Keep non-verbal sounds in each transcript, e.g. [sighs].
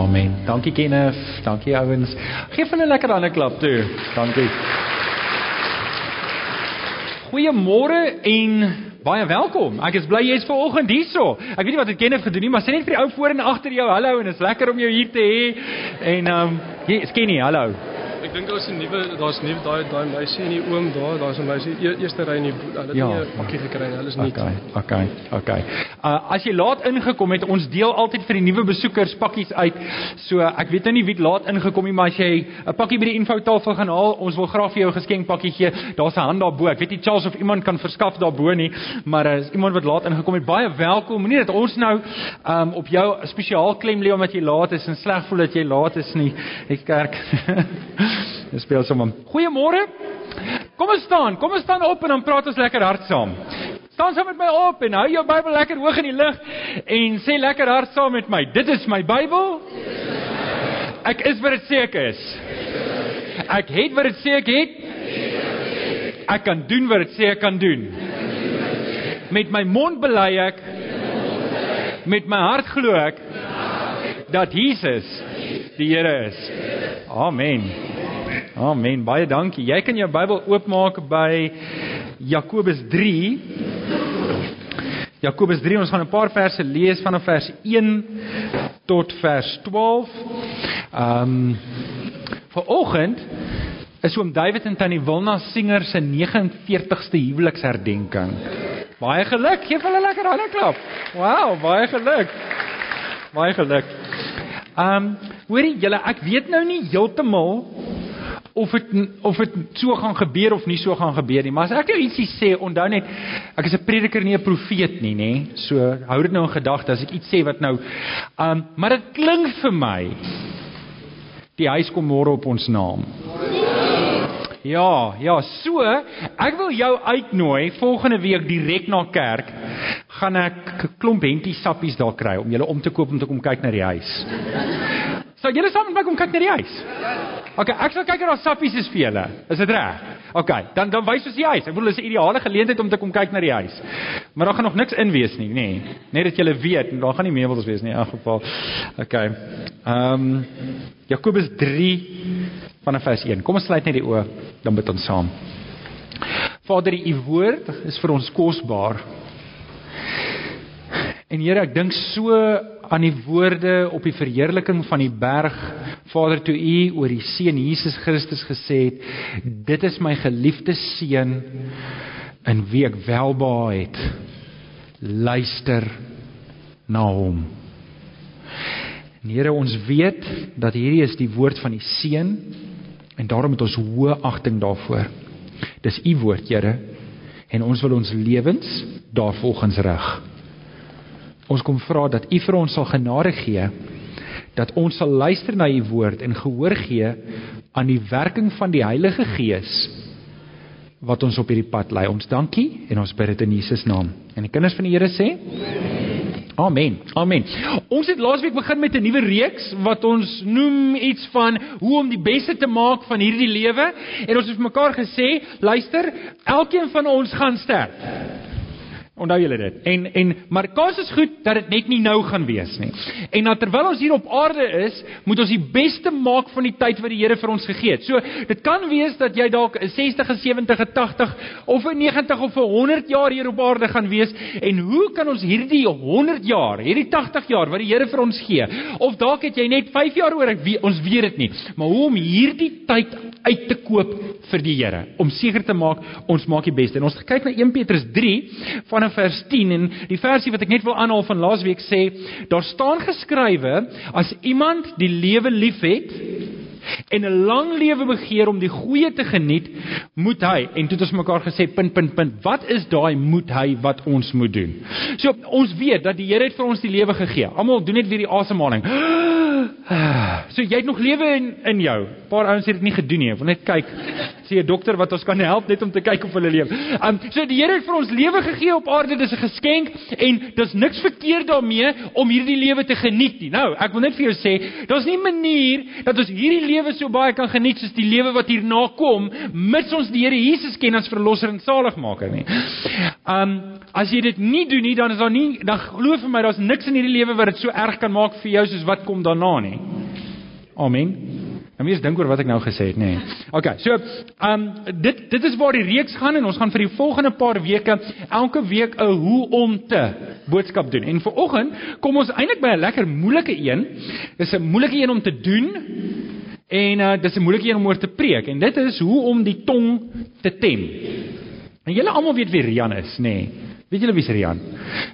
Amen. Dankie Kenneth. Dankie ouens. Geef hulle 'n lekker ander klap toe. Dankie. Goeiemôre en baie welkom. Ek is bly jy's vanoggend hierso. Ek weet nie wat het Kenneth gedoen nie, maar sê net vir die ou voor en agter jou hallo en is lekker om jou hier te hê. En ehm um, hier, Skinny, hallo. Ek dink daar's 'n nuwe daar's nuwe daai daai meisie en die oom daar, daar's 'n meisie e eerste ry in die hulle het Ja. nie 'n pakkie gekry. Hulle is nie. Okay, okay, okay. Uh as jy laat ingekom het, ons deel altyd vir die nuwe besoekers pakkies uit. So ek weet nou nie wie het laat ingekom nie, maar as jy 'n pakkie by die infotafel gaan haal, ons wil graag vir jou 'n geskenkpakkie gee. Daar's 'n hand daarbo. Ek weet nie Charles of iemand kan verskaf daarbo nie, maar uh, is iemand wat laat ingekom het, baie welkom. Moenie dat ons nou um op jou spesiaal klem lê omdat jy laat is en sleg voel dat jy laat is nie. Die kerk. [laughs] Dis speel sommer. Goeiemôre. Kom ons staan, kom ons staan op en dan praat ons lekker hard saam. Staan saam met my op en hou jou Bybel lekker hoog in die lug en sê lekker hard saam met my. Dit is my Bybel. Ek is wat dit sê ek is. Ek het wat dit sê ek het. Ek kan doen wat dit sê ek kan doen. Met my mond bely ek met my hart glo ek dat Jesus die Here is. Amen. Amen. Baie dankie. Jy kan jou Bybel oopmaak by Jakobus 3. Jakobus 3, ons gaan 'n paar verse lees vanaf vers 1 tot vers 12. Ehm um, Vanoggend is oom David en tannie Wilna Singer se 49ste huweliksherdenking. Baie geluk. Geef hulle lekker hande klap. Wow, baie geluk. Baie geluk. Ehm, um, hoorie julle, ek weet nou nie heeltemal of dit of dit so gaan gebeur of nie so gaan gebeur nie, maar as ek nou ietsie sê, onthou net ek is 'n prediker nie 'n profeet nie, nê? So hou dit nou in gedagte as ek iets sê wat nou um, maar dit klink vir my die huis kom môre op ons naam. Ja, ja, so ek wil jou uitnooi volgende week direk na kerk gaan ek 'n klomp hentie sappies daar kry om julle om te koop om te kom kyk na die huis. Sou julle saam met my kom kyk na die huis? OK, ek sal kyk of daar sappies is vir julle. Is dit reg? OK, dan dan wys ons die huis. Ek bedoel dis 'n ideale geleentheid om te kom kyk na die huis. Maar daar gaan nog niks in wees nie, nê. Nee. Net dat julle weet, daar gaan nie meubels wees nie in elk geval. OK. Ehm um, Jakobus 3 vanaf vers 1. Kom ons sluit net die oë, dan bid ons saam. Vader, u woord is vir ons kosbaar. En Here, ek dink so aan die woorde op die verheerliking van die berg, Vader, toe U oor die seun Jesus Christus gesê het, dit is my geliefde seun in wie ek welbehaag het. Luister na hom. En Here, ons weet dat hierdie is die woord van die seun en daarom het ons hoë agting daarvoor. Dis U woord, Here, en ons wil ons lewens daarvolgens rig. Ons kom vra dat U vir ons sal genade gee dat ons sal luister na U woord en gehoor gee aan die werking van die Heilige Gees wat ons op hierdie pad lei. Ons dankie en ons bid dit in Jesus naam. En die kinders van die Here sê Amen. Amen. Ons het laasweek begin met 'n nuwe reeks wat ons noem iets van hoe om die beste te maak van hierdie lewe en ons het vir mekaar gesê, luister, elkeen van ons gaan sterf. Onthou julle dit. En en maar kans is goed dat dit net nie nou gaan wees nie. En dat terwyl ons hier op aarde is, moet ons die beste maak van die tyd wat die Here vir ons gegee het. So, dit kan wees dat jy dalk 'n 60, 'n 70, 'n 80 of 'n 90 of 'n 100 jaar hier op aarde gaan wees. En hoe kan ons hierdie 100 jaar, hierdie 80 jaar wat die Here vir ons gee, of dalk het jy net 5 jaar oor, ek weet, ons weet dit nie, maar hoe om hierdie tyd uit te koop vir die Here, om seker te maak ons maak die beste. En ons kyk na 1 Petrus 3 vanaf vers 10 en die versie wat ek net wil aanhaal van laasweek sê, daar staan geskrywe as iemand die lewe liefhet en 'n lang lewe begeer om die goeie te geniet, moet hy en toe het ons mekaar gesê punt punt punt, wat is daai moet hy wat ons moet doen? So ons weet dat die Here het vir ons die lewe gegee. Almal doen net weer die asemhaling. [sighs] So jy het nog lewe in in jou. 'n Paar ouens het dit nie gedoen nie. Ek wil net kyk. Sien 'n dokter wat ons kan help net om te kyk of hulle leef. Um so die Here het vir ons lewe gegee op aarde. Dis 'n geskenk en dis niks verkeerd daarmee om hierdie lewe te geniet nie. Nou, ek wil net vir jou sê, daar's nie 'n manier dat ons hierdie lewe so baie kan geniet soos die lewe wat hierna kom, mits ons die Here Jesus ken as verlosser en saligmaker nie. Um as jy dit nie doen nie, dan is daar nie dan glo vir my daar's niks in hierdie lewe wat dit so erg kan maak vir jou soos wat kom daarna nie. Amen. Nou jy dink oor wat ek nou gesê het, nê. Nee. Okay, so ehm um, dit dit is waar die reeks gaan en ons gaan vir die volgende paar weke elke week 'n hoe om te boodskap doen. En vir oggend kom ons eintlik by 'n lekker moeilike een. Dis 'n moeilike een om te doen. En uh dis 'n moeilike een om oor te preek en dit is hoe om die tong te tem. En julle almal weet wie Rian is, nê? Nee. Weet julle wie is Rian?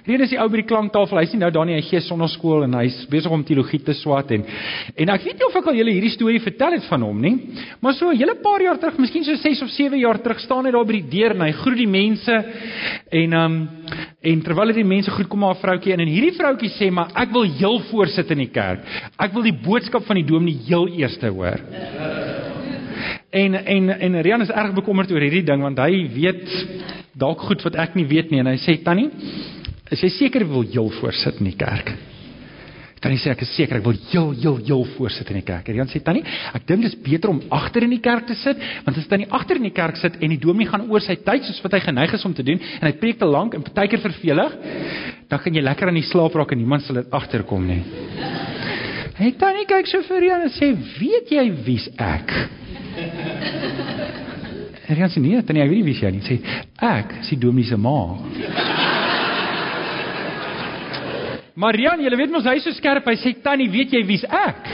Rian is die ou by die klanktafel. Hy's nie nou daar nie, hy gee sonnaskool en hy's besig om teologie te swat en en ek weet nie of ek al julle hierdie storie vertel het van hom nie. Maar so 'n hele paar jaar terug, miskien so 6 of 7 jaar terug, staan hy daar by die deur en hy groet die mense en um en terwyl hy die mense groet kom maar 'n vroutjie in en hierdie vroutjie sê maar ek wil heel voorsit in die kerk. Ek wil die boodskap van die dominee heel eerste hoor. En en en Rian is erg bekommerd oor hierdie ding want hy weet dalk goed wat ek nie weet nie en hy sê tannie, is jy seker wil heel voorsit in die kerk? Tannie sê ek is seker ek wil heel heel heel voorsit in die kerk. Jan sê tannie, ek dink dit is beter om agter in die kerk te sit, want as tannie agter in die kerk sit en die dominee gaan oor sy tyd soos wat hy geneig is om te doen en hy preek te lank en partykeer vervelig, dan kan jy lekker aan die slaap raak en niemand sal dit agterkom nie. Hey tannie kyk so vir Jan en sê, "Weet jy wie's ek?" Hy sê nee, tannie, ek weet nie wie jy nie. Sê ek, sê Dominee se ma. Marian, jy weet mos hy is so skerp. Hy sê tannie, weet jy wie's ek?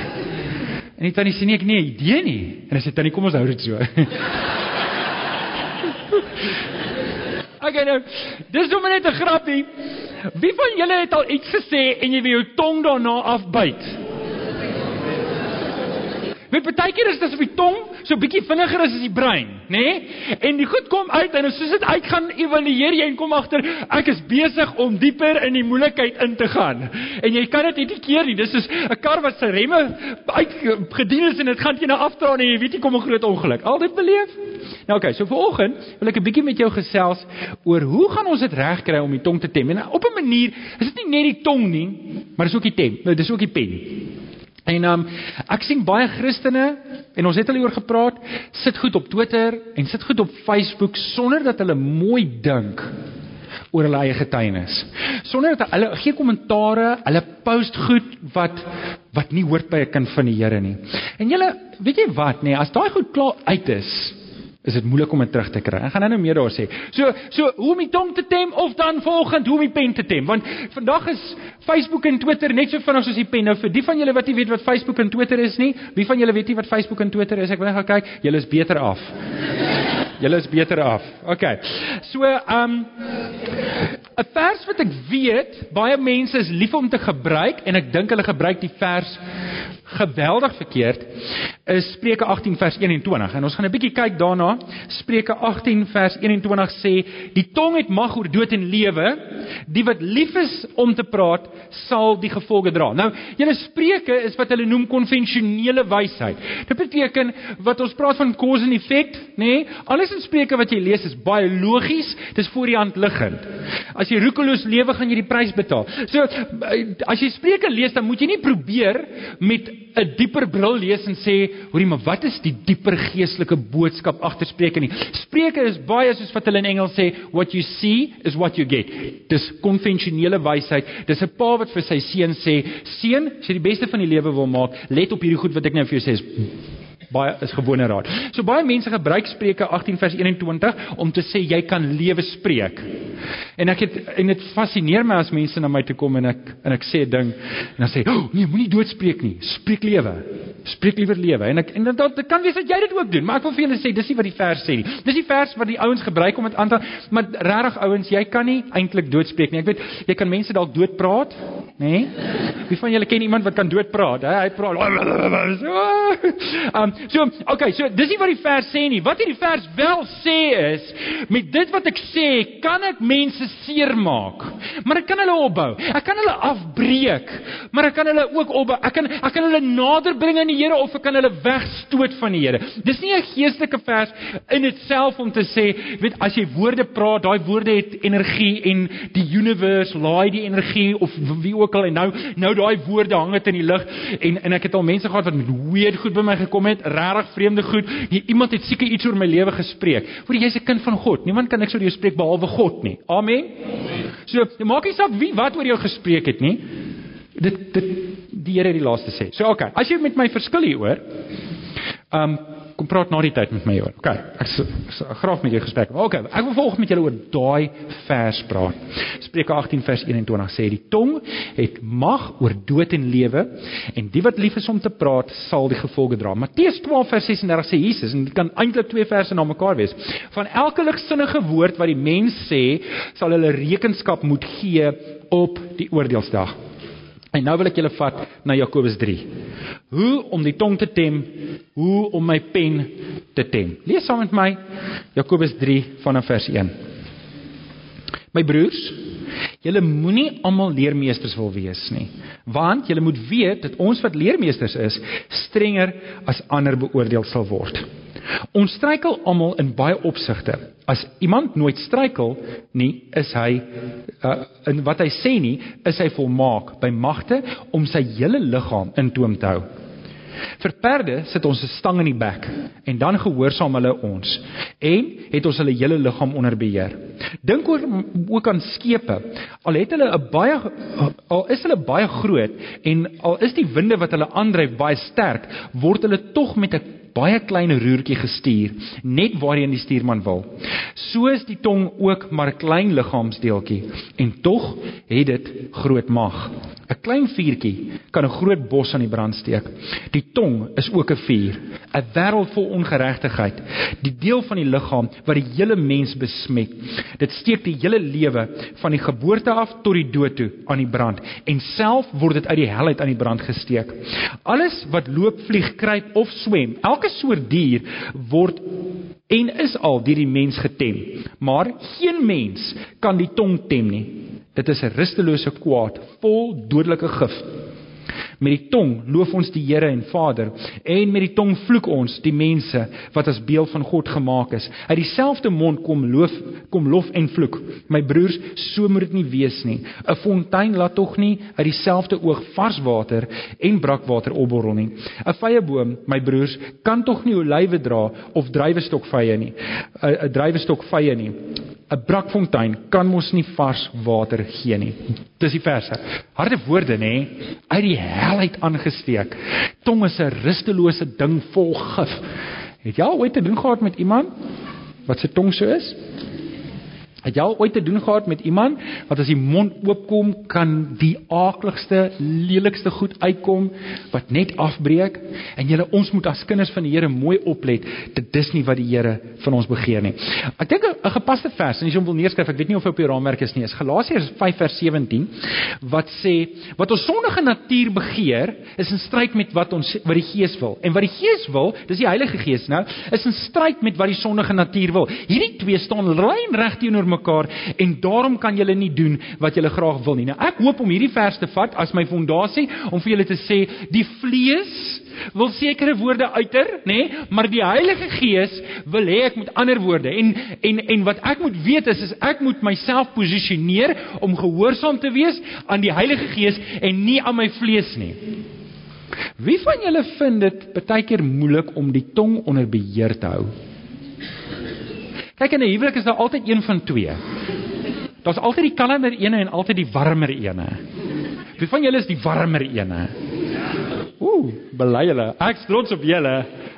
En die tannie sê nee, ek nie idee nie. En hy sê tannie, kom ons hou dit so. [laughs] Okay, nou, dis sommer net 'n grappie. Wie van julle het al iets gesê en jy wil jou tong daarna afbyt? Weet baie keer is dit asof die tong so bietjie vinniger is as die brein, nê? Nee? En die goed kom uit en soos dit uit gaan evalueer jy en kom agter ek is besig om dieper in die moeilikheid in te gaan. En jy kan dit nie keer nie. Dis soos 'n kar wat sy remme uitgedien is en dit gaan jy nou afdraai en jy weet jy kom 'n groot ongeluk. Al dit beleef? Nou okay, so vanoggend wil ek 'n bietjie met jou gesels oor hoe gaan ons dit regkry om die tong te tem? En op 'n manier is dit nie net die tong nie, maar dis ook die tem. Nou dis ook die pen. En um ek sien baie Christene en ons het al oor gepraat, sit goed op Twitter en sit goed op Facebook sonder dat hulle mooi dink oor hulle eie getuienis. Sonder dat hulle gee kommentare, hulle post goed wat wat nie hoort by 'n kind van die Here nie. En julle, weet jy wat nê, nee, as daai goed klaar uit is, is dit moeilik om dit terug te kry. Ek gaan nou meer daar sê. So so hoe om die tong te tem of dan volgend hoe om die pen te tem? Want vandag is Facebook en Twitter net so vinnig soos die pen. Nou vir die van julle wat nie weet wat Facebook en Twitter is nie, wie van julle weet nie wat Facebook en Twitter is? Ek wil net gaan kyk. Julle is beter af. Julle is beter af. OK. So um 'n vers wat ek weet baie mense is lief om te gebruik en ek dink hulle gebruik die vers geweldig verkeerd is Spreuke 18 vers 21 en ons gaan 'n bietjie kyk daarna. Spreuke 18 vers 21 sê: "Die tong het mag oor dood en lewe. Die wat lief is om te praat, sal die gevolge dra." Nou, julle Spreuke is wat hulle noem konvensionele wysheid. Dit beteken wat ons praat van cause and effect, nê? Nee? Alles in Spreuke wat jy lees is baie logies, dis voor die hand liggend. As jy roekeloos lewe, gaan jy die prys betaal. So as jy Spreuke lees, dan moet jy nie probeer met 'n dieper bril lees en sê, hoorie, maar wat is die dieper geestelike boodskap agter Spreuke nie? Spreuke is baie soos wat hulle in Engels sê, what you see is what you get. Dis konvensionele wysheid. Dis 'n pa wat vir sy seun sê, seun, as jy die beste van die lewe wil maak, let op hierdie goed wat ek nou vir jou sê. Is baie is gewone raad. So baie mense gebruik Spreuke 18 vers 21 om te sê jy kan lewe spreek. En ek het en dit fascineer my as mense na my toe kom en ek en ek sê 'n ding en dan sê, "Oh, nee, moenie doodspreek nie. Spreek lewe. Spreek liewer lewe." En ek en dan dit kan wees dat jy dit ook doen, maar ek wil vir julle sê, dis nie wat die vers sê nie. Dis die vers wat die ouens gebruik om dit aan te maar regtig ouens, jy kan nie eintlik doodspreek nie. Ek weet jy kan mense dalk doodpraat, nê? Nee? Wie van julle ken iemand wat kan doodpraat? Hè? Hy praat. Um so, okay, so dis nie wat die vers sê nie. Wat hierdie vers wel sê is, met dit wat ek sê, kan ek mense seermaak, maar ek kan hulle opbou. Ek kan hulle afbreek, maar ek kan hulle ook opbou. Ek kan ek kan hulle nader bring aan die Here of ek kan hulle wegstoot van die Here. Dis nie 'n geestelike vers in dit self om te sê, weet as jy woorde praat, daai woorde het energie en die universe laai die energie of wie ook al en nou nou daai woorde hang dit in die lug en en ek het al mense gehad wat met weird goed by my gekom het, regtig vreemde goed. Nie, iemand het seker iets oor my lewe gespreek. Hoor jy's 'n kind van God. Niemand kan niks oor jou spreek behalwe God nie. Amen. So, maak nie saak wie wat oor jou gespreek het nie. Dit dit die Here die laaste sê. So okay, as jy met my verskil hieroor, ehm um, kom praat na die tyd met my oor. Okay, ek sal graag met jou gesprek. Okay, ek wil volg met julle oor daai vers praat. Spreuke 18 vers 21 sê die tong het mag oor dood en lewe en die wat lief is om te praat sal die gevolge dra. Matteus 12 vers 36 sê Jesus en dit kan eintlik twee verse na mekaar wees. Van elke ligsinnige woord wat die mens sê, sal hulle rekenskap moet gee op die oordeelsdag. En nou wil ek julle vat na Jakobus 3. Hoe om die tong te tem, hoe om my pen te tem. Lees saam met my Jakobus 3 vanaf vers 1. My broers, julle moenie almal leermeesters wil wees nie, want julle moet weet dat ons wat leermeesters is, strenger as ander beoordeel sal word. Ons struikel almal in baie opsigte. As iemand nooit struikel nie, is hy uh, in wat hy sê nie, is hy volmaak by magte om sy hele liggaam in toom te hou. Vir perde sit ons 'n stang in die bek en dan gehoorsaam hulle ons en het ons hulle hele liggaam onder beheer. Dink oor ook aan skepe. Al het hulle 'n baie al is hulle baie groot en al is die winde wat hulle aandryf baie sterk, word hulle tog met 'n baie klein roertjie gestuur net waarheen die stuurman wil. So is die tong ook maar 'n klein liggaamsdeeltjie en tog het dit groot mag. 'n Klein vuurtjie kan 'n groot bos aan die brand steek. Die tong is ook 'n vuur, 'n wêreld vol ongeregtigheid, die deel van die liggaam wat die hele mens besmet. Dit steek die hele lewe van die geboorte af tot die dood toe aan die brand en self word dit uit die hel uit aan die brand gesteek. Alles wat loop, vlieg, kruip of swem, elke soort dier word en is al deur die mens getem. Maar geen mens kan die tong tem nie. Dit is 'n rustelose kwaad, vol dodelike gif. Met die tong loof ons die Here en Vader en met die tong vloek ons die mense wat as beeld van God gemaak is. Uit dieselfde mond kom loof kom lof en vloek. My broers, so moet dit nie wees nie. 'n Fontein laat tog nie uit dieselfde oog vars water en brakwater opborrel nie. 'n Vrye boom, my broers, kan tog nie olywe dra of druiwestokvye nie. 'n 'n druiwestokvye nie. 'n brakfontein kan mos nie vars water gee nie. Dis die verse. Harde woorde nê, uit die hel uit aangesteek. Tong is 'n rustelose ding vol gif. Het jy al ooit te doen gehad met iemand wat se tong so is? Het jy al ooit te doen gehad met iemand wat as die mond oopkom kan die aakligste, lelikste goed uitkom wat net afbreek en julle ons moet as kinders van die Here mooi oplet dit dis nie wat die Here van ons begeer nie. Ek dink 'n gepaste vers en as jy hom wil neerskryf, ek weet nie of hy op die raamwerk is nie, is Galasiërs 5 vers 17 wat sê wat ons sondige natuur begeer is in stryd met wat ons wat die Gees wil. En wat die Gees wil, dis die Heilige Gees nou, is in stryd met wat die sondige natuur wil. Hierdie twee staan lyn reg teenoor mekaar en daarom kan julle nie doen wat julle graag wil nie. Nou ek hoop om hierdie vers te vat as my fondasie om vir julle te sê die vlees wil sekere woorde uiter, nê, nee, maar die Heilige Gees wil hê ek moet ander woorde. En en en wat ek moet weet is is ek moet myself posisioneer om gehoorsaam te wees aan die Heilige Gees en nie aan my vlees nie. Wie van julle vind dit baie keer moeilik om die tong onder beheer te hou? Kyk in 'n huwelik is daar altyd een van twee. Daar's altyd die kalmer ene en altyd die warmer ene. Wie van julle is die warmer ene? Ooh, bely julle. Ek trots op julle.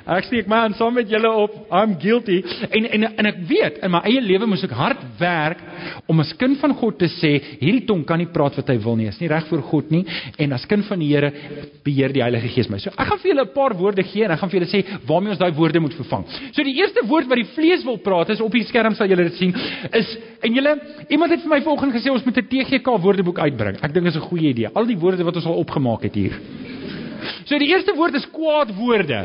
Ek steek my aan saam met julle op. I'm guilty. En en en ek weet in my eie lewe moes ek hard werk om as kind van God te sê, hierdie tong kan nie praat wat hy wil nie. Is nie reg voor God nie. En as kind van die Here beheer die Heilige Gees my. So ek gaan vir julle 'n paar woorde gee en ek gaan vir julle sê waarmee ons daai woorde moet vervang. So die eerste woord wat die vlees wil praat is op die skerm sal julle dit sien is en julle iemand het vir my vanoggend gesê ons moet 'n TGK woordeboek uitbring. Ek dink dit is 'n goeie idee. Al die woorde wat ons al opgemaak het hier. So die eerste woord is kwaad woorde.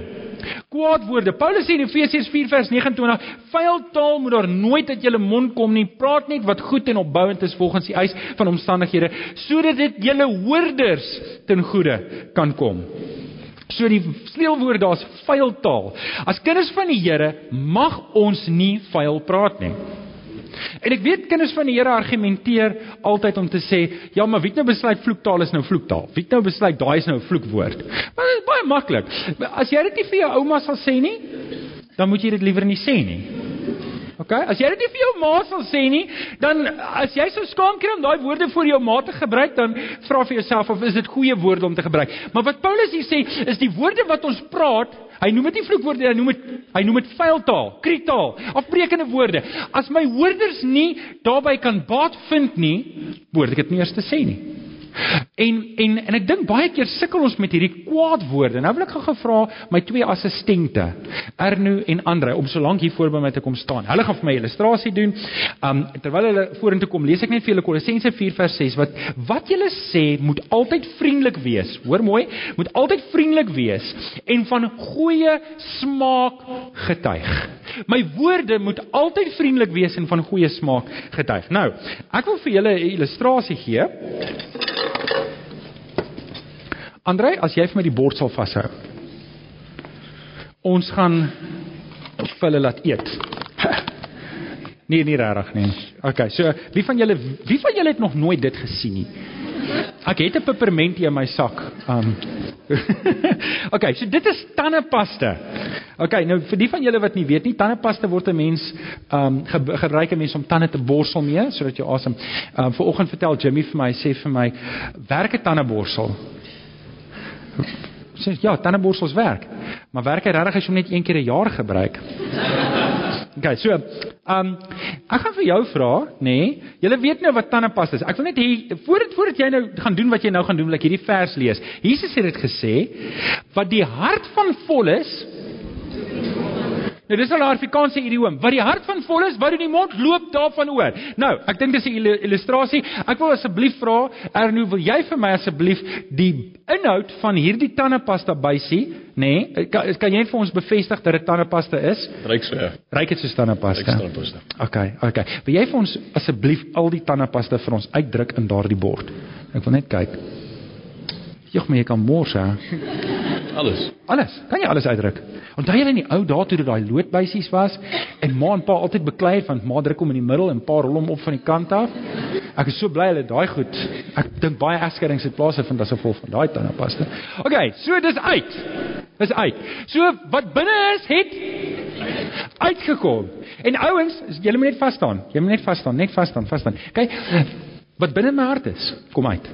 Kwaad woorde. Paulus sê in Efesiërs 4 vers 29, vuil taal moet daar nooit uit julle mond kom nie. Praat net wat goed en opbouend is volgens die eis van omstandighede, sodat dit julle hoorders ten goeie kan kom. So die sleutelwoord daar's vuil taal. As kinders van die Here mag ons nie vuil praat nie. En ek weet kinders van die Here argumenteer altyd om te sê, ja, maar wie het nou besluit vloektaal is nou vloektaal? Wie het nou besluit daai is nou 'n vloekwoord? Maar dit is baie maklik. As jy dit nie vir jou ouma sal sê nie, dan moet jy dit liewer nie sê nie. Okay? As jy dit nie vir jou ma sal sê nie, dan as jy sou skaam kry om daai woorde vir jou ma te gebruik, dan vra vir jouself of is dit goeie woorde om te gebruik. Maar wat Paulus hier sê, is die woorde wat ons praat, hy noem dit nie vloekwoorde, hy noem dit hy noem dit vuil taal, kriektaal, afbreekende woorde. As my hoorders nie daarbey kan baat vind nie, behoort ek dit nie eers te sê nie. En en en ek dink baie keer sukkel ons met hierdie kwaad woorde. Nou wil ek gou vra my twee assistente, Erno en Andre, om so lank hier voor by my te kom staan. Hulle gaan vir my illustrasie doen. Um terwyl hulle vorentoe kom, lees ek net vir julle Kolossense 4 vers 6 wat wat julle sê moet altyd vriendelik wees. Hoor mooi, moet altyd vriendelik wees en van goeie smaak getuig. My woorde moet altyd vriendelik wees en van goeie smaak getuig. Nou, ek wil vir julle 'n illustrasie gee. Andrei, as jy vir my die bord sal vashou. Ons gaan vir hulle laat eet. [laughs] Nee, nie regtig nie. Okay, so wie van julle wie van julle het nog nooit dit gesien nie? Ek het 'n pepermentie in my sak. Um [laughs] Okay, so dit is tandepasta. Okay, nou vir die van julle wat nie weet nie, tandepasta word 'n mens um ge gebruik 'n mens om tande te borsel mee sodat jy asem. Um vanoggend vertel Jimmy vir my, sê vir my, werk 'n tandeborsel. Sê ja, tandeborsels werk. Maar werk hy regtig as jy hom net een keer 'n jaar gebruik? Okay, so, ehm um, ek gaan vir jou vra, nê? Nee, julle weet nou wat tandepasta is. Ek wil net hier voordat voordat jy nou gaan doen wat jy nou gaan doen, wil ek hierdie vers lees. Jesus het dit gesê, wat die hart van vol is, Nou dis al 'n Afrikaanse idiom. Wat die hart van vol is, wat in die mond loop daarvan oor. Nou, ek dink dis 'n illustrasie. Ek wil asseblief vra, Erno, wil jy vir my asseblief die inhoud van hierdie tandepasta bysie, nê? Nee, kan, kan jy vir ons bevestig dat dit tandepasta is? Ryk so. Ja. Ryk dit so tandepasta. Ryk tandepasta. Okay, okay. Wil jy vir ons asseblief al die tandepasta vir ons uitdruk in daardie bord? Ek wil net kyk. Jogg my, jy kan mors hè. Alles. Alles. Kan jy alles uitdruk? Onthou jy in die ou dae toe dit daai loodbuisies was en ma en pa altyd beklei het want ma druk hom in die middel en pa rol hom op van die kant af. Ek is so bly hulle daai goed. Ek dink baie egskeidings het plaas gevind as gevolg van daai tandepasta. Okay, so dis uit. Dis uit. So wat binne is het uitgekom. En ouens, julle moet net vas staan. Jy moet net vas staan, net vas staan, vas staan. Kyk, wat binne my hart is, kom uit.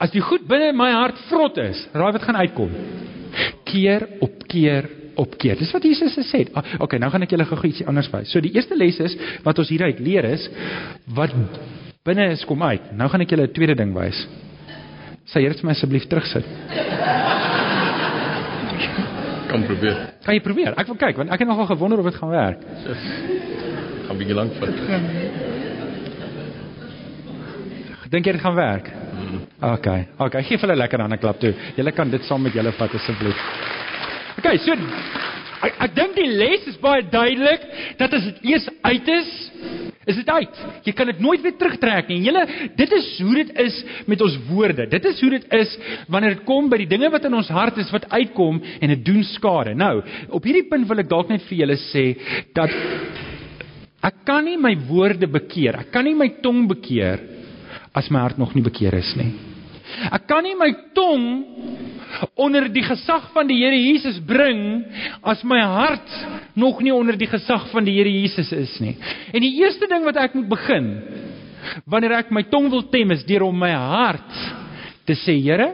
As die goed binne my hart vrot is, raai wat gaan uitkom? Keer op keer op keer. Dis wat Jesus gesê het. Ah, okay, nou gaan ek julle gou ietsie anders wys. So die eerste les is wat ons hieruit leer is wat binne is kom uit. Nou gaan ek julle 'n tweede ding wys. Sê jy dit vir my asseblief terugsit. Kom probeer. Kan jy probeer? Ek wil kyk want ek het nogal gewonder of dit gaan werk. Gaan bietjie lank vat. Dink jy dit gaan werk? Okay. Okay, gee vir hulle lekker 'n klap toe. Julle kan dit saam met julle vat asseblief. Okay, so ek, ek dink die les is baie duidelik dat as dit eers uit is, is dit uit. Jy kan dit nooit weer terugtrek nie. Julle, dit is hoe dit is met ons woorde. Dit is hoe dit is wanneer dit kom by die dinge wat in ons hart is wat uitkom en dit doen skade. Nou, op hierdie punt wil ek dalk net vir julle sê dat ek kan nie my woorde bekeer. Ek kan nie my tong bekeer as my hart nog nie bekeer is nie. Ek kan nie my tong onder die gesag van die Here Jesus bring as my hart nog nie onder die gesag van die Here Jesus is nie. En die eerste ding wat ek moet begin wanneer ek my tong wil tem is deur om my hart te sê Here,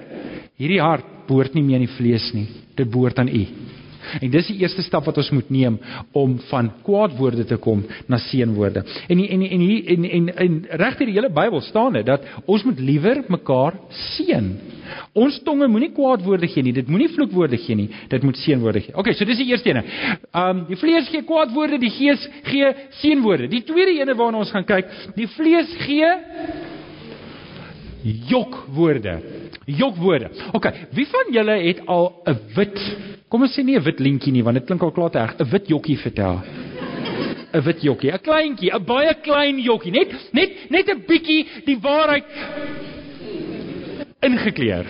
hierdie hart behoort nie meer in die vlees nie. Dit behoort aan U. En dis die eerste stap wat ons moet neem om van kwaad woorde te kom na seënwoorde. En en en hier en en, en regter die hele Bybel staan dit dat ons moet liewer mekaar seën. Ons tonge moenie kwaad woorde gee nie. Dit moenie vloekwoorde gee nie. Dit moet seënwoorde gee. Okay, so dis die eerste ene. Um die vlees gee kwaad woorde, die gees gee seënwoorde. Die tweede ene waarna ons gaan kyk, die vlees gee jokwoorde. Jokwoorde. OK, wie van julle het al 'n wit Kom ons sê nie 'n wit lintjie nie, want dit klink al klaar te erg. 'n Wit jokkie vertel. 'n Wit jokkie, 'n kleintjie, 'n baie klein jokkie, net net net 'n bietjie die waarheid ingekleer.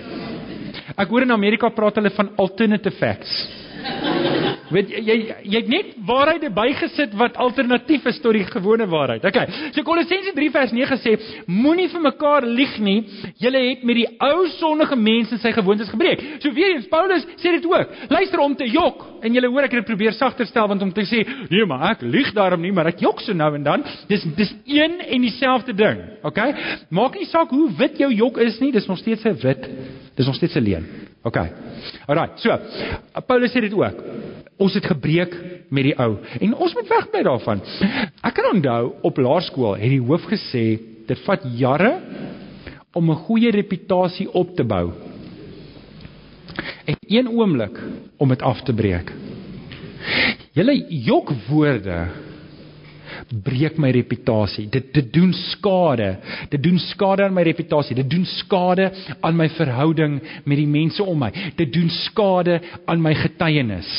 Ek hoor in Amerika praat hulle van alternative facts. [laughs] Weet jy jy, het net waarhede bygesit wat alternatief is tot die gewone waarheid. Okay. So Kolossense 3 vers 9 sê moenie vir mekaar lieg nie. Julle het met die ou sondige mense sy gewoontes gebreek. So weer eens Paulus sê dit ook. Luister om te jok en julle hoor ek het dit probeer sagter stel want om te sê nee maar ek lieg daarom nie maar ek jok so nou en dan. Dis dis een en dieselfde ding. Okay? Maak nie saak hoe wit jou jok is nie, dis nog steeds 'n wit. Dis nog steeds 'n leuen. Okay. Alraai. So Paulus sê dit ook. Ons het gebreek met die ou en ons moet wegbly daarvan. Ek kan onthou op laerskool het die hoof gesê dit vat jare om 'n goeie reputasie op te bou. En een oomblik om dit af te breek. Julle jokwoorde breek my reputasie. Dit dit doen skade. Dit doen skade aan my reputasie. Dit doen skade aan my verhouding met die mense om my. Dit doen skade aan my getuienis.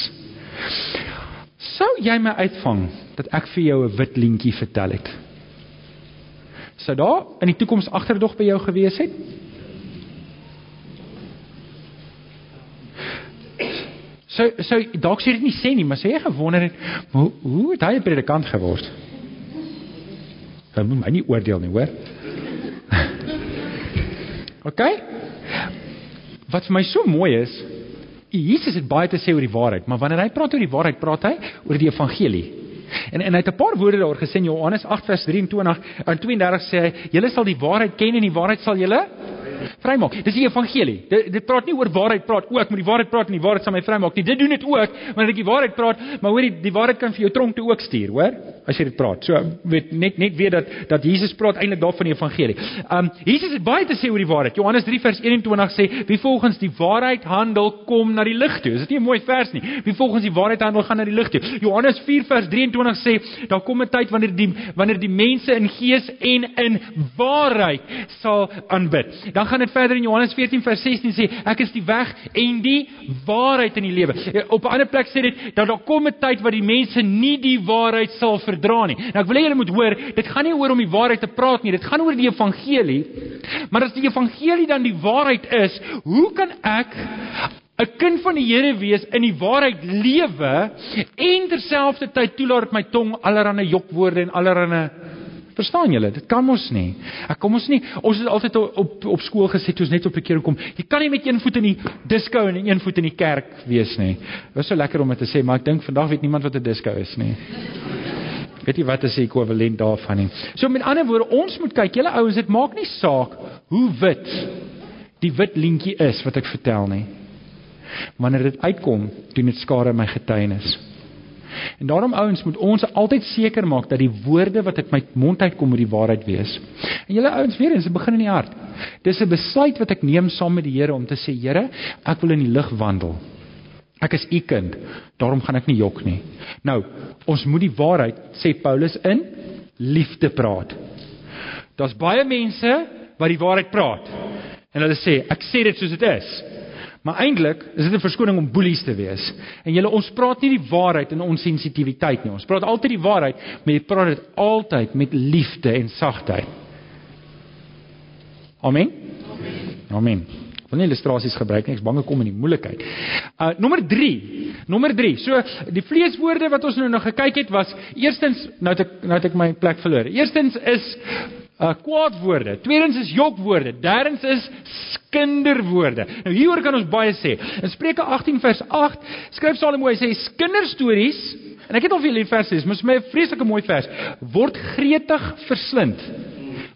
Sou jy my uitvang dat ek vir jou 'n wit lintjie vertel het? Sou daar in die toekoms agterdog by jou gewees het? So so dalk sê dit nie sê nie, maar sê jy gewonder het hoe hoe het hy 'n predikant geword? Hy moet my nie oordeel nie, hoor. [laughs] OK? Wat vir my so mooi is, Jesus het baie te sê oor die waarheid, maar wanneer hy praat oor die waarheid, praat hy oor die evangelie. En en hy het 'n paar woorde daaroor gesê in Johannes 8 vers 23 en 32 sê hy: "Julle sal die waarheid ken en die waarheid sal julle vrymaak." Dis die evangelie. Dit dit praat nie oor waarheid praat ook, maar die waarheid praat en die waarheid sal my vrymaak nie. Dit doen dit ook wanneer ek die waarheid praat, maar hoor die die waarheid kan vir jou tronk toe ook stuur, hoor? As jy dit praat. So weet net net weet dat dat Jesus praat eintlik daar van die evangelie. Um Jesus het baie te sê oor die waarheid. Johannes 3 vers 21 sê: "Wie volgens die waarheid handel, kom na die lig toe." Is dit nie 'n mooi vers nie? Wie volgens die waarheid handel, gaan na die lig toe. Johannes 4 vers 23 sê daar kom 'n tyd wanneer die wanneer die mense in gees en in waarheid sal aanbid. Dan gaan dit verder in Johannes 14 vers 16 sê ek is die weg en die waarheid in die lewe. Op 'n ander plek sê dit dat daar kom 'n tyd wat die mense nie die waarheid sal verdra nie. Nou ek wil hê julle moet hoor, dit gaan nie oor om die waarheid te praat nie, dit gaan oor die evangelie. Maar as die evangelie dan die waarheid is, hoe kan ek 'n kind van die Here wees in die waarheid lewe en terselfdertyd toelaat my tong allerlei jokwoorde en allerlei Verstaan julle? Dit kan mos nie. Ek kom ons nie. Ons het altyd op op, op skool gesê toe ons net op 'n keer kom. Jy kan nie met een voet in die disko en een voet in die kerk wees nie. Dit was so lekker om dit te sê, maar ek dink vandag weet niemand wat 'n disko is nie. Weet jy wat is die ekwivalent daarvan nie? So met ander woorde, ons moet kyk, julle ouens, dit maak nie saak hoe wit die wit lintjie is wat ek vertel nie. Wanneer dit uitkom, doen dit skade aan my getuienis. En daarom ouens moet ons altyd seker maak dat die woorde wat uit my mond uitkom moet die waarheid wees. En julle ouens weer eens, dit begin in die hart. Dis 'n besluit wat ek neem saam met die Here om te sê, Here, ek wil in die lig wandel. Ek is u kind, daarom gaan ek nie jok nie. Nou, ons moet die waarheid, sê Paulus in liefde praat. Daar's baie mense wat die waarheid praat. En hulle sê, ek sê dit soos dit is. Maar eintlik is dit 'n verskoning om boelies te wees. En julle ons praat nie die waarheid in ons sensitiwiteit nie. Ons praat altyd die waarheid, maar jy praat dit altyd met liefde en sagtheid. Amen. Amen. Ek wil nie illustrasies gebruik nie, ek's bang ek kom in die moeilikheid. Uh nommer 3. Nommer 3. So die vleeswoorde wat ons nou nog gekyk het was eerstens nou het ek nou het ek my plek verloor. Eerstens is uh kwaadwoorde. Tweedens is jokwoorde. Derdens is skinderwoorde. Nou hieroor kan ons baie sê. In Spreuke 18 vers 8 skryf Salomo hy sê skinderstories en ek het al vir julle die vers sê, maar dit is 'n vreeslike mooi vers. Word gretig verslind.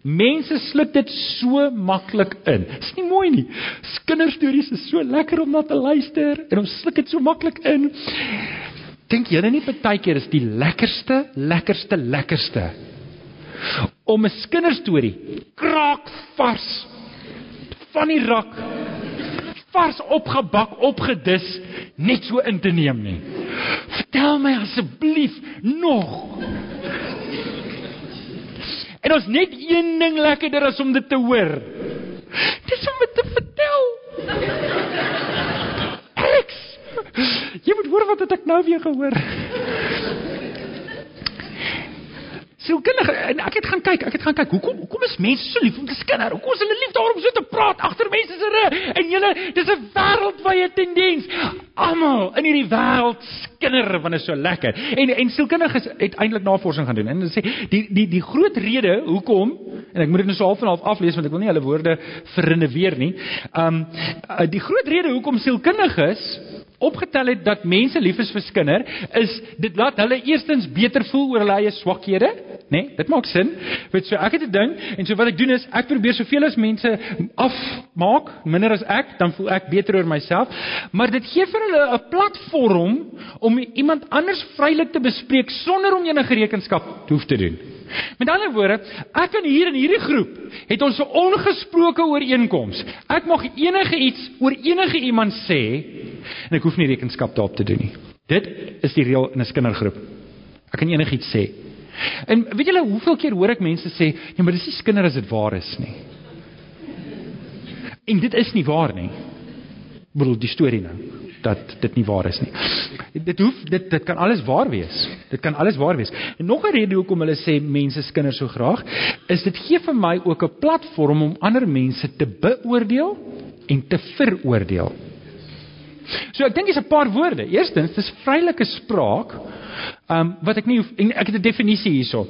Mense sluk dit so maklik in. Dis nie mooi nie. Skinderstories is so lekker om na te luister en ons sluk dit so maklik in. Dink julle nie partykeer is die lekkerste, lekkerste, lekkerste om 'n kinderstorie kraak vars van die rak vars opgebak opgedis net so in te neem nie. Vertel my asseblief nog. En ons net een ding lekkerder as om dit te hoor. Dis om dit te vertel. Alex, jy moet hoor wat het ek nou weer gehoor. Sielkundige en ek het gaan kyk, ek het gaan kyk, hoekom hoekom is mense so lief om te skinder? Hoekom is hulle lief daarom so te praat agter mense se rug? En julle, dis 'n wêreldwye tendens. Almal in hierdie wêreld skinder want dit is so lekker. En en sielkundiges het eintlik navorsing gaan doen en hulle sê die die die groot rede hoekom en ek moet dit nou so half en half aflees want ek wil nie hulle woorde verreneweer nie. Um die groot rede hoekom sielkundiges opgetel het dat mense lief is vir skinder, is dit laat hulle eerstens beter voel oor hulle eie swakhede, né? Nee, dit maak sin. Weet so ek het 'n ding en so wat ek doen is ek probeer soveel as mense afmaak, minder as ek, dan voel ek beter oor myself, maar dit gee vir hulle 'n platform om iemand anders vrylik te bespreek sonder om enige rekenskap te hoef te doen. Met ander woorde, ek en hier in hierdie groep het ons 'n ongesproke ooreenkoms. Ek mag enige iets oor enige iemand sê en ek hoef nie rekenskap daarop te doen nie. Dit is die reël in 'n kindergroep. Ek kan enigiets sê. En weet julle hoeveel keer hoor ek mense sê, "Nee, maar dis nie skinder as dit waar is nie." En dit is nie waar nie. Ek bedoel die storie nou dat dit nie waar is nie. Dit hoef dit dit kan alles waar wees. Dit kan alles waar wees. En nog 'n rede hoekom hulle sê mense skinder so graag, is dit gee vir my ook 'n platform om ander mense te beoordeel en te veroordeel. So ek dink dis 'n paar woorde. Eerstens, dis vrylike spraak. Um wat ek nie hoef en ek het 'n definisie hierso.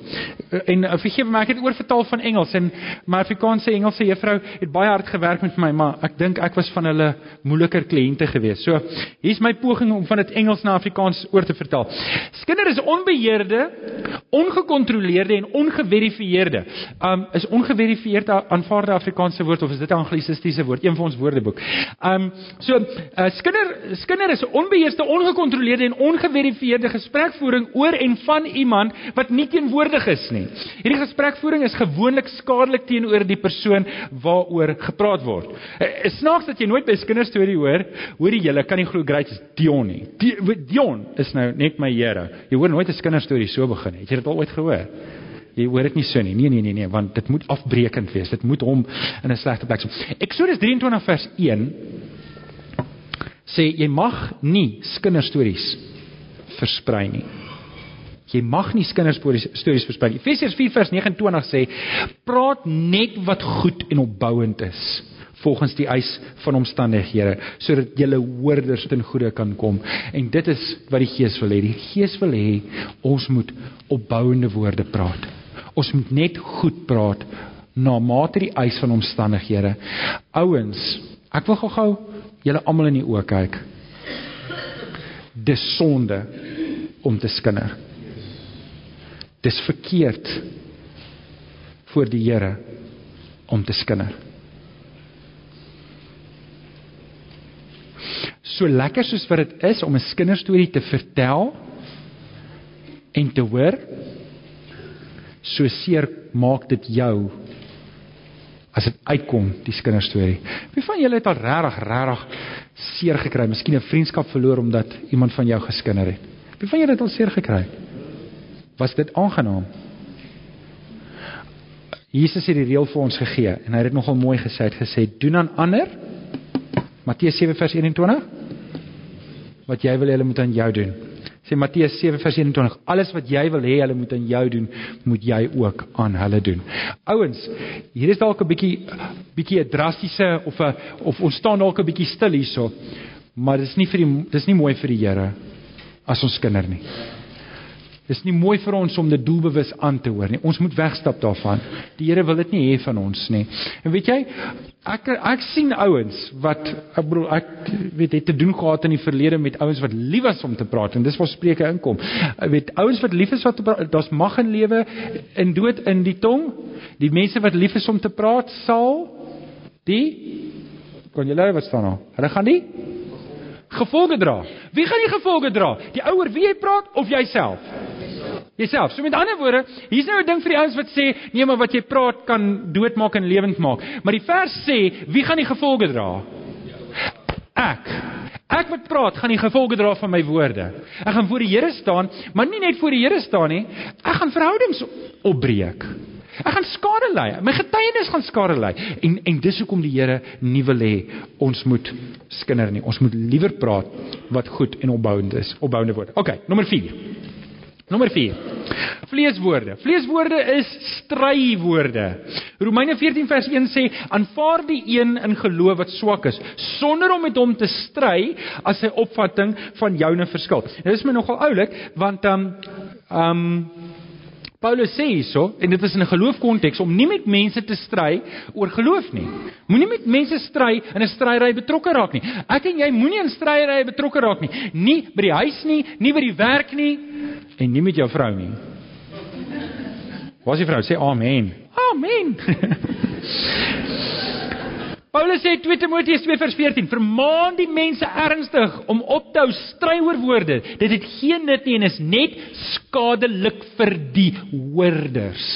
En uh, vergeef my, ek het oorvertaal van Engels en my Afrikaanse Engelse juffrou het baie hard gewerk met my, maar ek dink ek was van hulle moeiliker kliënte gewees. So, hier's my poging om van dit Engels na Afrikaans oor te vertaal. Skinder is onbeheerde, ongekontroleerde en ongeverifieerde. Um is ongeverifieerde aanvaarde Afrikaanse woord of is dit 'n anglisistiese woord? Een van ons woordeboek. Um so, uh, skinder skinder is 'n onbeheerde, ongekontroleerde en ongeverifieerde gesprekvoering oor en van iemand wat nie teenwoordig is nie. Hierdie gesprekvoering is gewoonlik skadelik teenoor die persoon waaroor gepraat word. Uh, snaaks dat jy nooit by 'n kinderstorie hoor, hoor jy julle kan nie glo Grace is Dion nie. Dion is nou net my Here. Jy hoor nooit 'n kinderstorie so begin nie. Het jy dit al ooit gehoor? Jy hoor dit nie so nie. Nee nee nee nee, want dit moet afbreekend wees. Dit moet hom in 'n slegte plek sit. Eksodus 23 vers 1 sê jy mag nie kinderstories versprei nie. Jy mag nie kinderstories versprei nie. Efesiërs 4 vers 29 sê praat net wat goed en opbouend is volgens die eis van omstandighede sodat julle hoorders ten goeie kan kom. En dit is wat die Gees wil hê. Die Gees wil hê ons moet opbouende woorde praat. Ons moet net goed praat na mate die eis van omstandighede. Ouens ek wil gou-gou julle almal in die oë kyk. Dis sonde om te skinder dis verkeerd voor die Here om te skinder so lekker soos wat dit is om 'n kinderstorie te vertel en te hoor, so seer maak dit jou as dit uitkom die kinderstorie. Wie van julle het al regtig regtig seer gekry, miskien 'n vriendskap verloor omdat iemand van jou geskinder het? Wie van julle het al seer gekry? Was dit aangenaam? Jesus het die reël vir ons gegee en hy het dit nogal mooi gesê, het gesê doen aan ander Matteus 7 vers 21 wat jy wil hê hulle moet aan jou doen. Sê Matteus 7 vers 21 alles wat jy wil hê hulle moet aan jou doen, moet jy ook aan hulle doen. Ouens, hier is dalk 'n bietjie bietjie 'n drastiese of 'n of ons staan dalk 'n bietjie stil hierso. Maar dis nie vir die dis nie mooi vir die Here as ons kinder nie. Dis nie mooi vir ons om dit doelbewus aan te hoor nie. Ons moet wegstap daarvan. Die Here wil dit nie hê van ons nie. En weet jy, ek ek sien ouens wat ek bedoel ek weet het te doen gehad in die verlede met ouens wat lief was om te praat en dis waar spreuke inkom. Ek weet ouens wat lief is wat daar's mag in lewe en dood in die tong. Die mense wat lief is om te praat sal die kon jy lei wat staan nou. Hulle gaan die gevolge dra. Wie gaan die gevolge dra? Die ouer wie jy praat of jouself? Jouself. So met ander woorde, hier's nou 'n ding vir die ouens wat sê, nee, maar wat jy praat kan doodmaak en lewend maak. Maar die vers sê, wie gaan die gevolge dra? Ek. Ek wat praat, gaan die gevolge dra van my woorde. Ek gaan voor die Here staan, maar nie net voor die Here staan nie. Ek gaan verhoudings opbreek. Ek gaan skade ly. My getuienis gaan skade ly. En en dis hoekom die Here nie wil hê ons moet skinder nie. Ons moet liewer praat wat goed en opbouend is, opbouende woorde. OK, nommer 4. Nommer 4. Vleeswoorde. Vleeswoorde is strywoorde. Romeine 14 vers 1 sê: "Aanvaar die een in geloof wat swak is, sonder om met hom te stry as sy opvatting van joune verskil." Dit is my nogal oulik want um um Paulus sê hierso en dit is in 'n geloofkonteks om nie met mense te stry oor geloof nie. Moenie met mense stry in 'n stryery betrokke raak nie. Ek en jy moenie in stryery betrokke raak nie. Nie by die huis nie, nie by die werk nie en nie met jou vrou nie. Wat sê vrou? Sê amen. Amen. [laughs] Paulus sê 2 Timoteus 2 vers 14: "Vermaan die mense ernstig om op te hou stry oor woorde. Dit het geen nut nie en is net skadelik vir die hoorders."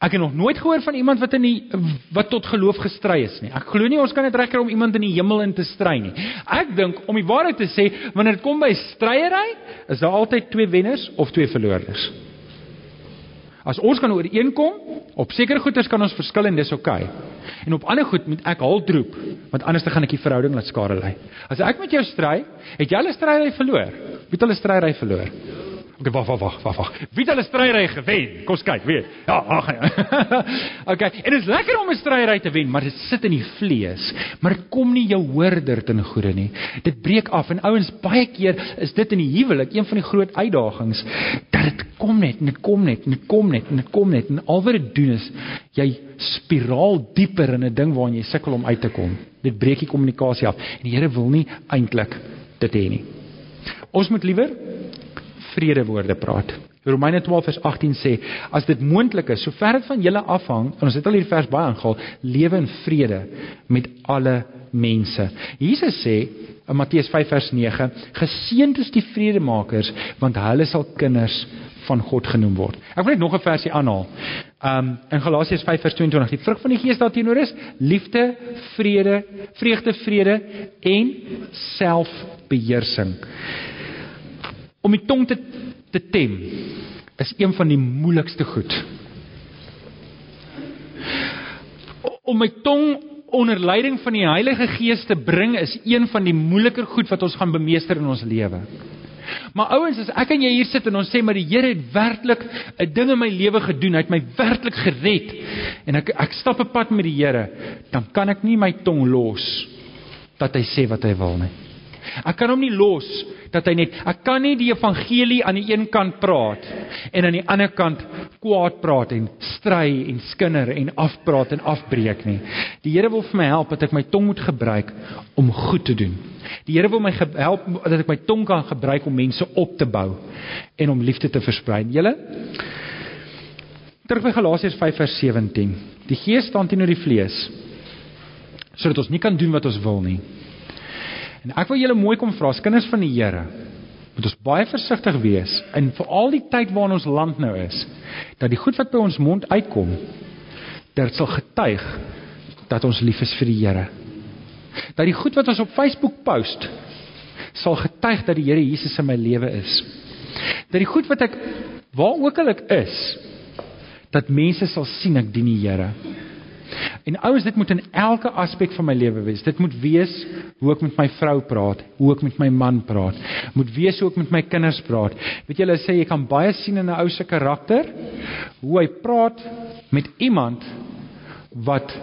Ek het nog nooit gehoor van iemand wat in die wat tot geloof gestry is nie. Ek glo nie ons kan dit regkry om iemand in die hemel in te stry nie. Ek dink om die waarheid te sê, wanneer dit kom by stryery, is daar altyd twee wenners of twee verloorders. As ons kan ooreenkom, op sekere goeders kan ons verskil en dis oukei. Okay. En op ander goed moet ek hul droep, want anders dan gaan ek die verhouding laat skade lei. As ek met jou stry, het jy al 'n stryery verloor. Wie het al 'n stryery verloor? Okay, wag, wag, wag, wag, wag. Wie [laughs] het al 'n stryery gewen? Kom ons kyk, weet. Ja, ag. okay, en dit is lekker om 'n stryery te wen, maar dit sit in die vlees. Maar dit kom nie jou hoorder ten goeie nie. Dit breek af en ouens baie keer is dit in die huwelik een van die groot uitdagings dat dit kom net en dit kom net en dit kom net en dit kom net en al wat dit doen is jy spiraal dieper in 'n ding waarin jy sukkel om uit te kom. Dit breek die kommunikasie af en die Here wil nie eintlik dit hê nie. Ons moet liewer vredewoorde praat. Romeine 12 vers 18 sê as dit moontlik is, sover dit van julle afhang, en ons het al hierdie vers baie aangehaal, lewe in vrede met alle mense. Jesus sê in Matteus 5 vers 9, geseënd is die vredemakers, want hulle sal kinders van God genoem word. Ek wil net nog 'n versie aanhaal. Um in Galasiërs 5 vers 22, die vrug van die Gees daarteenoor is liefde, vrede, vreugde, vrede en selfbeheersing. Om die tong te te tem is een van die moeilikste goed. Om my tong onder leiding van die Heilige Gees te bring is een van die moeiliker goed wat ons gaan bemeester in ons lewe. Maar ouens, as ek en jy hier sit en ons sê maar die Here het werklik 'n ding in my lewe gedoen, hy het my werklik gered en ek ek stap 'n pad met die Here, dan kan ek nie my tong los dat hy sê wat hy wil nie. Ek kan hom nie los dat hy net ek kan nie die evangelie aan die een kant praat en aan die ander kant kwaad praat en stry en skinder en afpraat en afbreek nie. Die Here wil vir my help dat ek my tong moet gebruik om goed te doen. Die Here wil my help dat ek my tong kan gebruik om mense op te bou en om liefde te versprei. Julle Terug by Galasiërs 5 vers 17. Die Gees staan teenoor die vlees sodat ons nie kan doen wat ons wil nie. En ek wil julle mooi kom vra, as kinders van die Here, moet ons baie versigtig wees in veral die tyd waarin ons land nou is, dat die goed wat by ons mond uitkom, dit sal getuig dat ons lief is vir die Here. Dat die goed wat ons op Facebook post, sal getuig dat die Here Jesus in my lewe is. Dat die goed wat ek waar ook al ek is, dat mense sal sien ek dien die Here. En ouens, dit moet in elke aspek van my lewe wees. Dit moet wees hoe ek met my vrou praat, hoe ek met my man praat. Moet wees hoe ek met my kinders praat. Weet julle sê jy kan baie sien in 'n ou se karakter hoe hy praat met iemand wat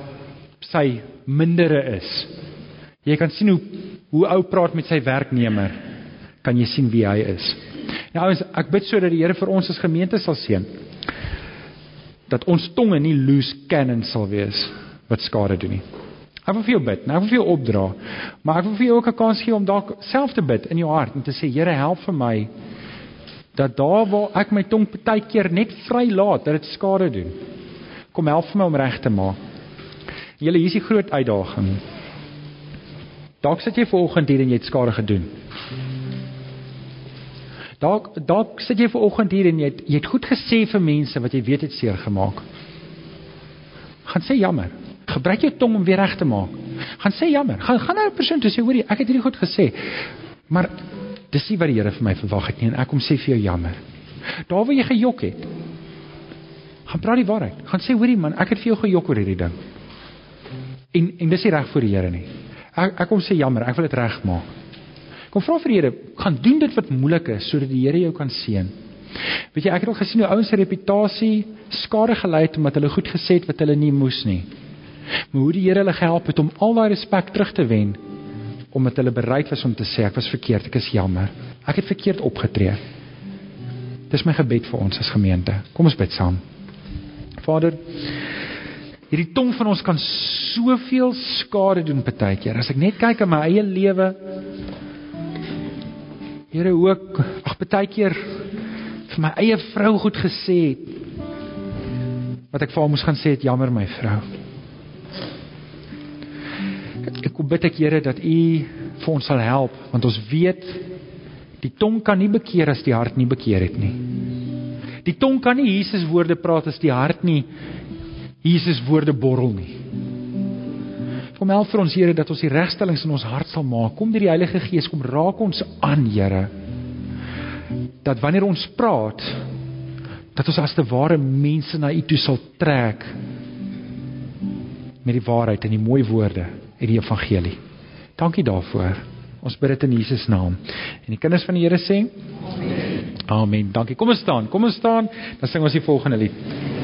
sy mindere is. Jy kan sien hoe hoe ou praat met sy werknemer. Kan jy sien wie hy is? Nou ouens, ek bid sodat die Here vir ons as gemeente sal seën dat ons tonge nie loose cannons sal wees wat skade doen nie. Ek wil vir jou bid, ek wil vir jou opdra, maar ek wil vir jou ook 'n kans gee om dalk self te bid in jou hart en te sê Here, help vir my dat daar waar ek my tong partykeer net vry laat dat dit skade doen. Kom help vir my om reg te maak. Julle hier is die groot uitdaging. Dalk sit jy vanoggend hier en jy het skade gedoen. Dalk dalk sit jy vanoggend hier en jy het, jy het goed gesê vir mense wat jy weet het seer gemaak gaan sê jammer. Gebruik jou tong om weer reg te maak. Gaan sê jammer. Gaan gaan na 'n persoon toe sê hoorie, ek het hierdie goed gesê. Maar dis nie wat die Here vir my verwag het nie en ek kom sê vir jou jammer. Daar waar jy gejok het. Gaan praat die waarheid. Gaan sê hoorie man, ek het vir jou gejok oor hierdie ding. En en dis nie reg vir die Here nie. Ek ek kom sê jammer, ek wil dit regmaak. Kom vra vir die Here, gaan doen dit wat moeilik is sodat die Here jou kan seën. Weet jy, ek het al gesien hoe ouens se reputasie skade gelei het omdat hulle goed gesê het wat hulle nie moes nie. Maar hoe die Here hulle gehelp het om al daai respek terug te wen omdat hulle bereid was om te sê ek was verkeerd, ek is jammer. Ek het verkeerd opgetree. Dis my gebed vir ons as gemeente. Kom ons bid saam. Vader, hierdie tong van ons kan soveel skade doen partykeer. As ek net kyk aan my eie lewe, Here ook, ag partykeer vir my eie vrou goed gesê het wat ek vir haar moes gaan sê het jammer my vrou. Ek kom bid ek Here dat U vir ons sal help want ons weet die tong kan nie bekeer as die hart nie bekeer het nie. Die tong kan nie Jesus woorde praat as die hart nie Jesus woorde borrel nie. Kom help vir ons Here dat ons die regstellings in ons hart sal maak. Kom deur die Heilige Gees kom raak ons aan Here. Dat wanneer ons praat dat ons as te ware mense na U toe sal trek met die waarheid en die mooi woorde uit die evangelie. Dankie daarvoor. Ons bid dit in Jesus naam. En die kinders van die Here sê: Amen. Amen. Dankie. Kom ons staan. Kom ons staan. Dan sing ons die volgende lied.